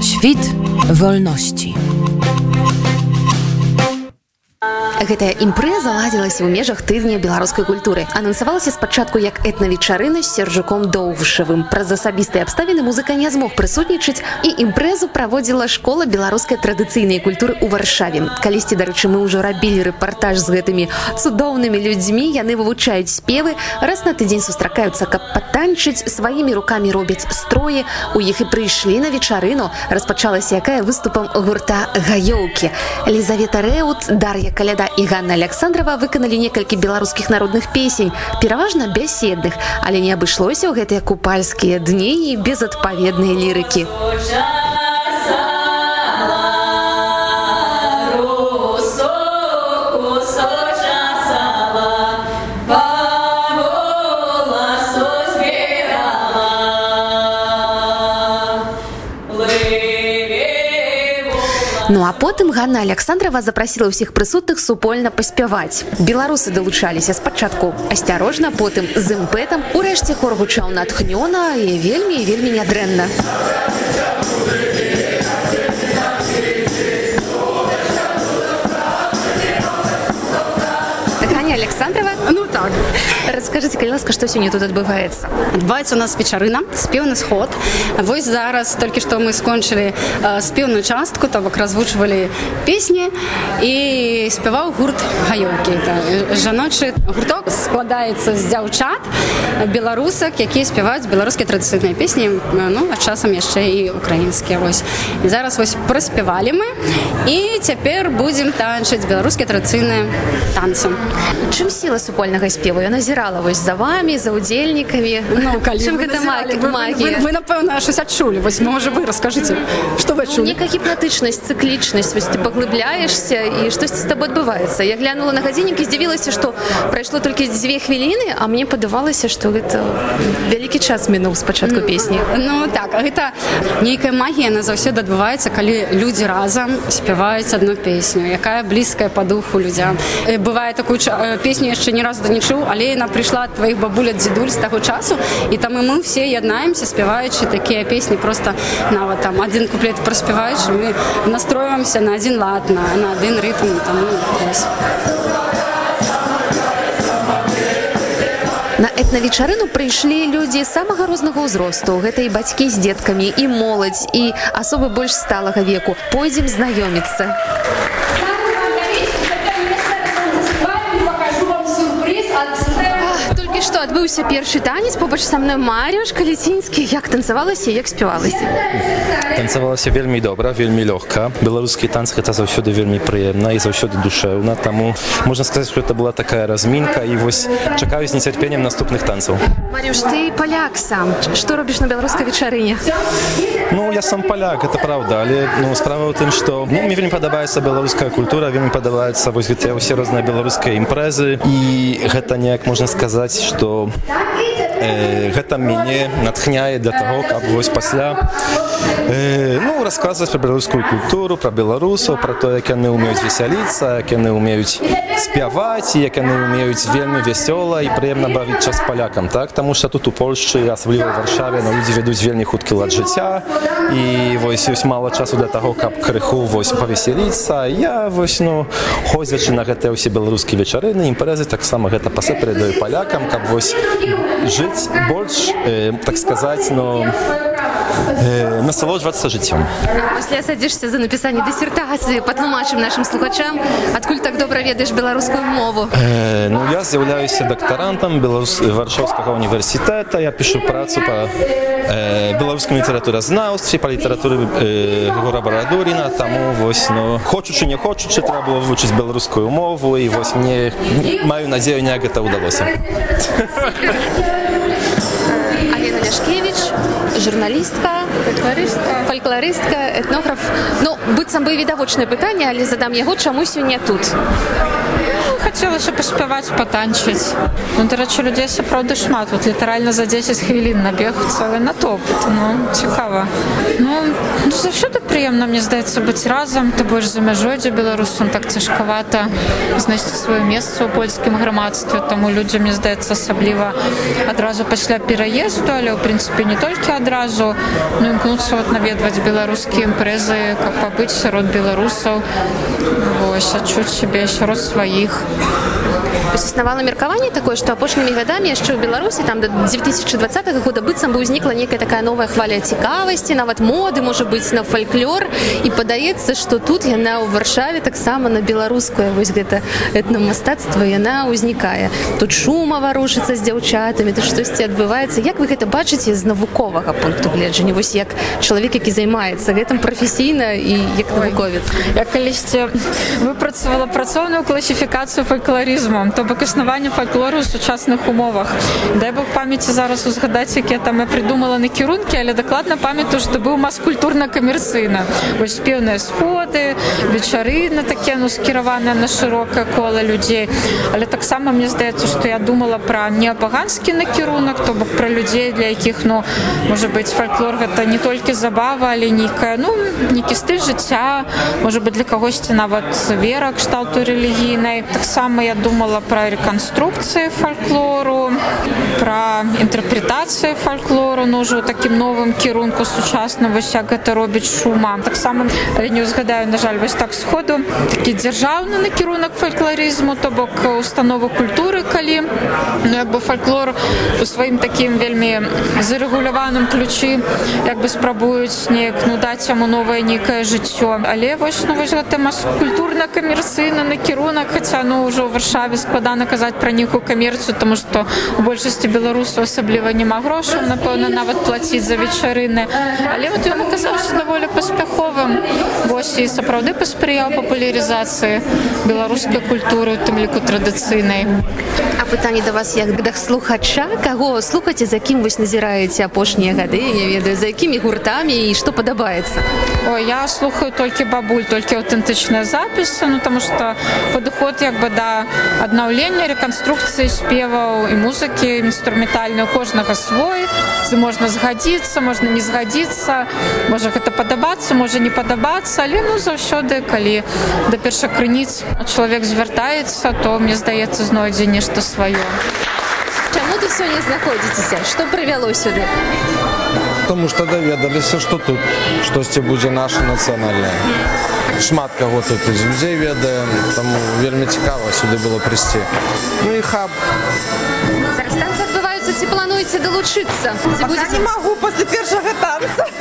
Świt wolności. Гэтая імпрэза ладзілася ў межах тыдня беларускай культуры. Анансавалася спачатку як этнавечарына з сержуком доўгушавым. Праз асабістыя абставіны музыка не змог прысутнічаць і імпрэзу праводзіла школа беларускай традыцыйнай культуры ў варшаве. Калісьці, дарэчы, мы ўжо рабілі рэпартаж з гэтымі цудоўнымі людзьмі, яны вывучаюць спевы, раз на тыдзень сустракаюцца, каб патанчыць сваімі рукамі робяць строі. У іх і прыйшлі на вечарыну. Распачалася якая выступам гурта гаёўкі. Лізавета Рэут, Дар'я Каляда і Ганна Александрова выканалі некалькі беларускіх народных песень, пераважна бяседных, але не абышлося ў гэтыя купальскія дні і безадпаведныя лірыкі. Ну а потым Ганна Александрова запрасіла ўсіх прысутных супольна паспяваць. Беларусы далучаліся спачатку асцярожна, потым з імпэтам, урэшце хор гучаў натхнёна і вельмі вельмі нядрэнна. Расскажыце, калі ласка, што сёння тут адбываецца. Адбываецца у нас вечарына, спеўны сход. Вось зараз толькі што мы скончылі э, спеўную частку, то бок развучвалі песні і спяваў гурт гаёўкі. Это жаночы гурток складаецца з дзяўчат беларусак, якія спяваюць беларускія традыцыйныя песні, ну а часам яшчэ і украінскія вось. І зараз вось праспявалі мы і цяпер будзем танчыць беларускія традыцыйныя танцы. Чым сіла супольнага спеву? Я назірала вось за вамі, за удзельнікамі. Ну, гэта назіралі, вы, вы, магія? вы, вы, напэўна, щось адчулі. Вось, можа, вы раскажыце, што вы адчулі? Некая гіпнатычнасць, цыклічнасць, вось ты паглыбляешся і штосьці з табой адбываецца. Я глянула на гадзіннік і здзівілася, што прайшло толькі дзве хвіліны, а мне падавалася, што гэта вялікі час мінуў з пачатку песні. Ну так, гэта нейкая магія яна заўсёды адбываецца, калі людзі разам спяваюць адну песню, якая блізкая па духу людзям. Э, Бывае такую ча- э, песню яшчэ ні разу не чуў, але яна прыйшла ад тваіх бабуля дзедуль з таго часу і там і мы ўсе яднаемся спяваючы такія песні просто нават там адзін куплет праспяваючы мы настроімся на адзін лад на, на адзін рытм там, ну, На этнавечарыну прыйшлі людзі самага рознага ўзросту. Гэта і бацькі з дзеткамі, і моладзь, і асобы больш сталага веку. Пойдзем знаёміцца. Што адбыўся першы танец побач са мной Марюш Каліцінскі, як танцавалася, як спявалася. Танцавалася вельмі добра, вельмі лёгка. Беларускі танц гэта заўсёды вельмі прыемна і заўсёды душэўна, таму можна сказаць, што это была такая размінка і вось чакаю з нецярпеннем наступных танцаў. Марюш, ты паляк сам. Што робіш на беларускай вечарыне? Ну я сам паляк, это правда, але ну, справа ў тым, што ну, мне вельмі падабаецца беларуская культура, вельмі падабаецца вось гэтыя ўсе розныя беларускія імпрэзы і гэта неяк можна сказаць, што э, гэта мяне натхняе для таго, каб вось пасля э, ну, расказваць пра беларускую культуру, пра беларусаў, пра то, як яны ўмеюць весяліцца, як яны ўмеюць спяваць, як яны ўмеюць вельмі вясёла і прыемна бавіць час палякам. Так? Таму што тут у Польшчы, асабліва варшаве ну, людзі вядуць вельмі хуткі лад жыцця і вось ёсць мала часу для таго, каб крыху вось павесяліцца. Я вось ну ходзячы на гэтыя ўсе беларускія вечарыны, імпрэзы таксама гэта пасе перадаю палякам, каб вось жыць больш э, так сказаць ну, э, насалоджвацца жыццём. Пасля садзішся за напісанне дысертацыі, патлумачым нашым слухачам, адкуль так добра ведаеш беларускую мову. Э, ну, я з'яўляюся дактарантам беларус... варшаўскага універсітэта. Я пішу працу па э, беларускім літаратуразнаўстве, па літаратуры э, Гора Барадуріна. Таму вось, ну, хочучы, не хочучы, трэба было вывучыць беларускую мову і вось мне маю надзею, неяк гэта ўдалося. Алена Ляшкевич, журналістка, фальклорыстка, фальклорыстка, этнограф. Ну, быццам бы відавочнае пытанне, але задам яго, чаму сёння тут. хацелася паспяваць патанчыць ну дарэчы людзей сапраўды шмат. Вот літаральна за 10 хвілін набег цэлы натоп ну цікава. Ну, ну заўсёды прыемна мне здаецца быць разам ты больш за мяжой дзе беларусам так цяжкавата знайсці сваё месца ў польскім грамадстве таму людзям мне здаецца асабліва адразу пасля пераезду але ў прынцыпе не толькі адразу ну імкнуцца вот наведваць беларускія імпрэзы каб пабыць сярод беларусаў вось адчуць сябе сярод сваіх існавала меркаванне такое што апошнімі гадамі яшчэ ў беларусі там да 2020 года быццам бы ўзнікла некая такая новая хваля цікавасці нават моды можа быць на фальклор і падаецца што тут яна ў варшаве таксама на беларускую вось гэта этно мастацтва яна ўзнікае тут шума варушыцца з дзяўчатамі то штосьці адбываецца. Як вы гэта бачыце з навуковага пункту гледжання? Вось як чалавек які займаецца гэтым прафесійна і як навуковец. Я калісьці выпрацавала працоўную класіфікацыю фальклорызму то бок існаванне фальклору ў сучасных умовах. Дай бог памяці зараз узгадаць якія там я придумала накірункі але дакладна памятаю што быў маскультурна камерцыйна вось спеўныя сходы вечары на такія ну скіраваныя на шырокае кола людзей але таксама мне здаецца што я думала пра неабаганскі накірунак то бок пра людзей для якіх ну можа быць фальклор гэта не толькі забава але нейкая ну нейкі стыль жыцця можа быть для кагосьці нават вера кшталту рэлігійнай таксама я думала про рэканструкцыі фальклору інтэрпрэтацыі фальклору ну ўжо такім новым кірунку сучасна вось як гэта робіць шума таксама не узгадаю на жаль вось так сходу. Такі дзяржаўны накірунак фальклорызму то бок установы культуры калі ну, як бы фальклор у сваім такім вельмі зарэгуляваным ключы як бы спрабуюць неяк ну даць яму новае нейкае жыццё. Але вось ну вось гэта мас культурна камерцыйна накірунак хаця ну ўжо ў варшаве складана казаць пра нейкую камерцыю тому что у большасці беларусаў асабліва няма грошаў напэўна нават плаціць за вечарыны але вот ён аказаўся даволі паспяховым вось і сапраўды паспрыяў папулярызацыі беларускай культуры тым ліку традыцыйнай пытанне да вас як дах слухача. Каго слухаце за кім вось назіраеце апошнія гады? Не ведаю за якімі гуртамі і што падабаецца? О я слухаю толькі бабуль толькі аўтэнтычныя запісы ну тому что падыход як бы да адна аднаўлення рэканструкцыі спеваў і музыкі інструментальную кожнага свой. Можна згадзіцца можна не згадзіцца можа гэта падабацца можа не падабацца але ну заўсёды калі да першакрыніц чалавек звяртаецца то мне здаецца знойдзе нешта сваё Чаму ты сёння знаходзіцеся што прывяло сюды потому что даведаліся что тут штосьці будзе наше нацыянальнае шмат кого тут из людзей ведаем там вельмі цікава сюды было прыйсці ну і хаб. Адбываюцца. Ці плануеце далучыцца? Не могу после першага танца.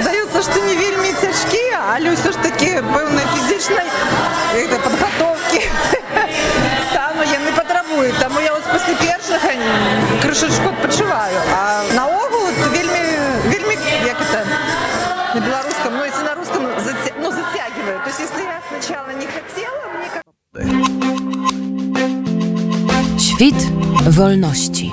Здаецца что не вельмі цяжкія але ўсё ж таки крышачку адпачываю а наогул вельмі вельмі як это на беларускам но если на русском затя... ну затягиваю то есть если я сначала не хотела мне как... Świt wolności.